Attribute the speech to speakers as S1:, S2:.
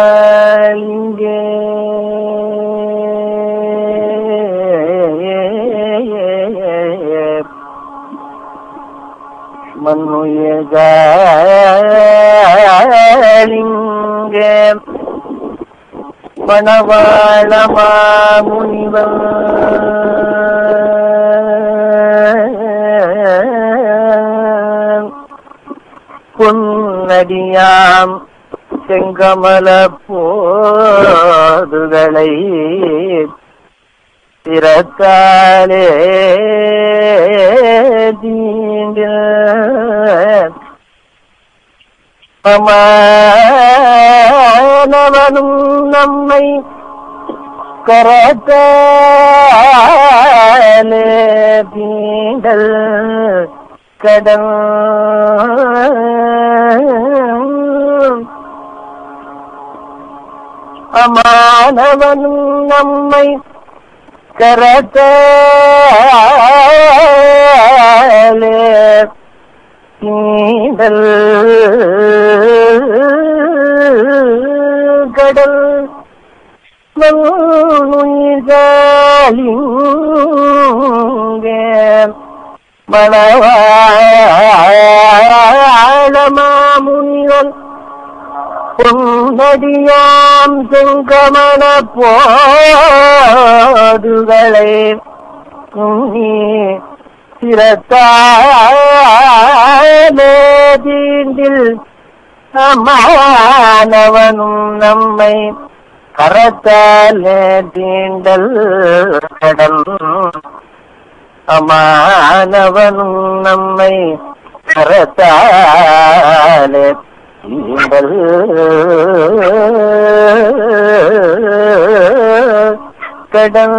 S1: மண்ணுயிர்காலிங்கே மண்ணுயிர்காலிங்கே மணவாளமா முனிவன் பொன்னடியாம் செங்கமல போதுகளை திறத்தாலே தீண்ட அமானவனும் நம்மை கரத்தாலே தீண்டல் கடன் அமானவனும் நம்மை கரத்தாலே தீண்டல் கடல் மணவாய பொன்னடியாம் செங்கமல போதுகளை. குன்னி மாணவனும் நம்மை கரத்தாலே தீண்டல் கடல் அமானவனும் நம்மை கரத்தாலே தீண்டல் கடன்